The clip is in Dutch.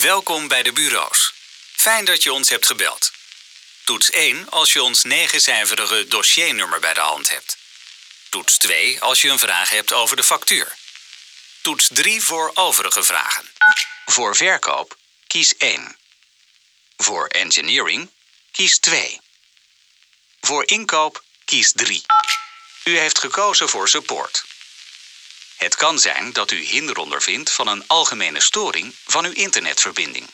Welkom bij de bureaus. Fijn dat je ons hebt gebeld. Toets 1 als je ons negencijferige dossiernummer bij de hand hebt. Toets 2 als je een vraag hebt over de factuur. Toets 3 voor overige vragen. Voor verkoop kies 1. Voor engineering kies 2. Voor inkoop kies 3. U heeft gekozen voor support. Het kan zijn dat u hinder ondervindt van een algemene storing van uw internetverbinding.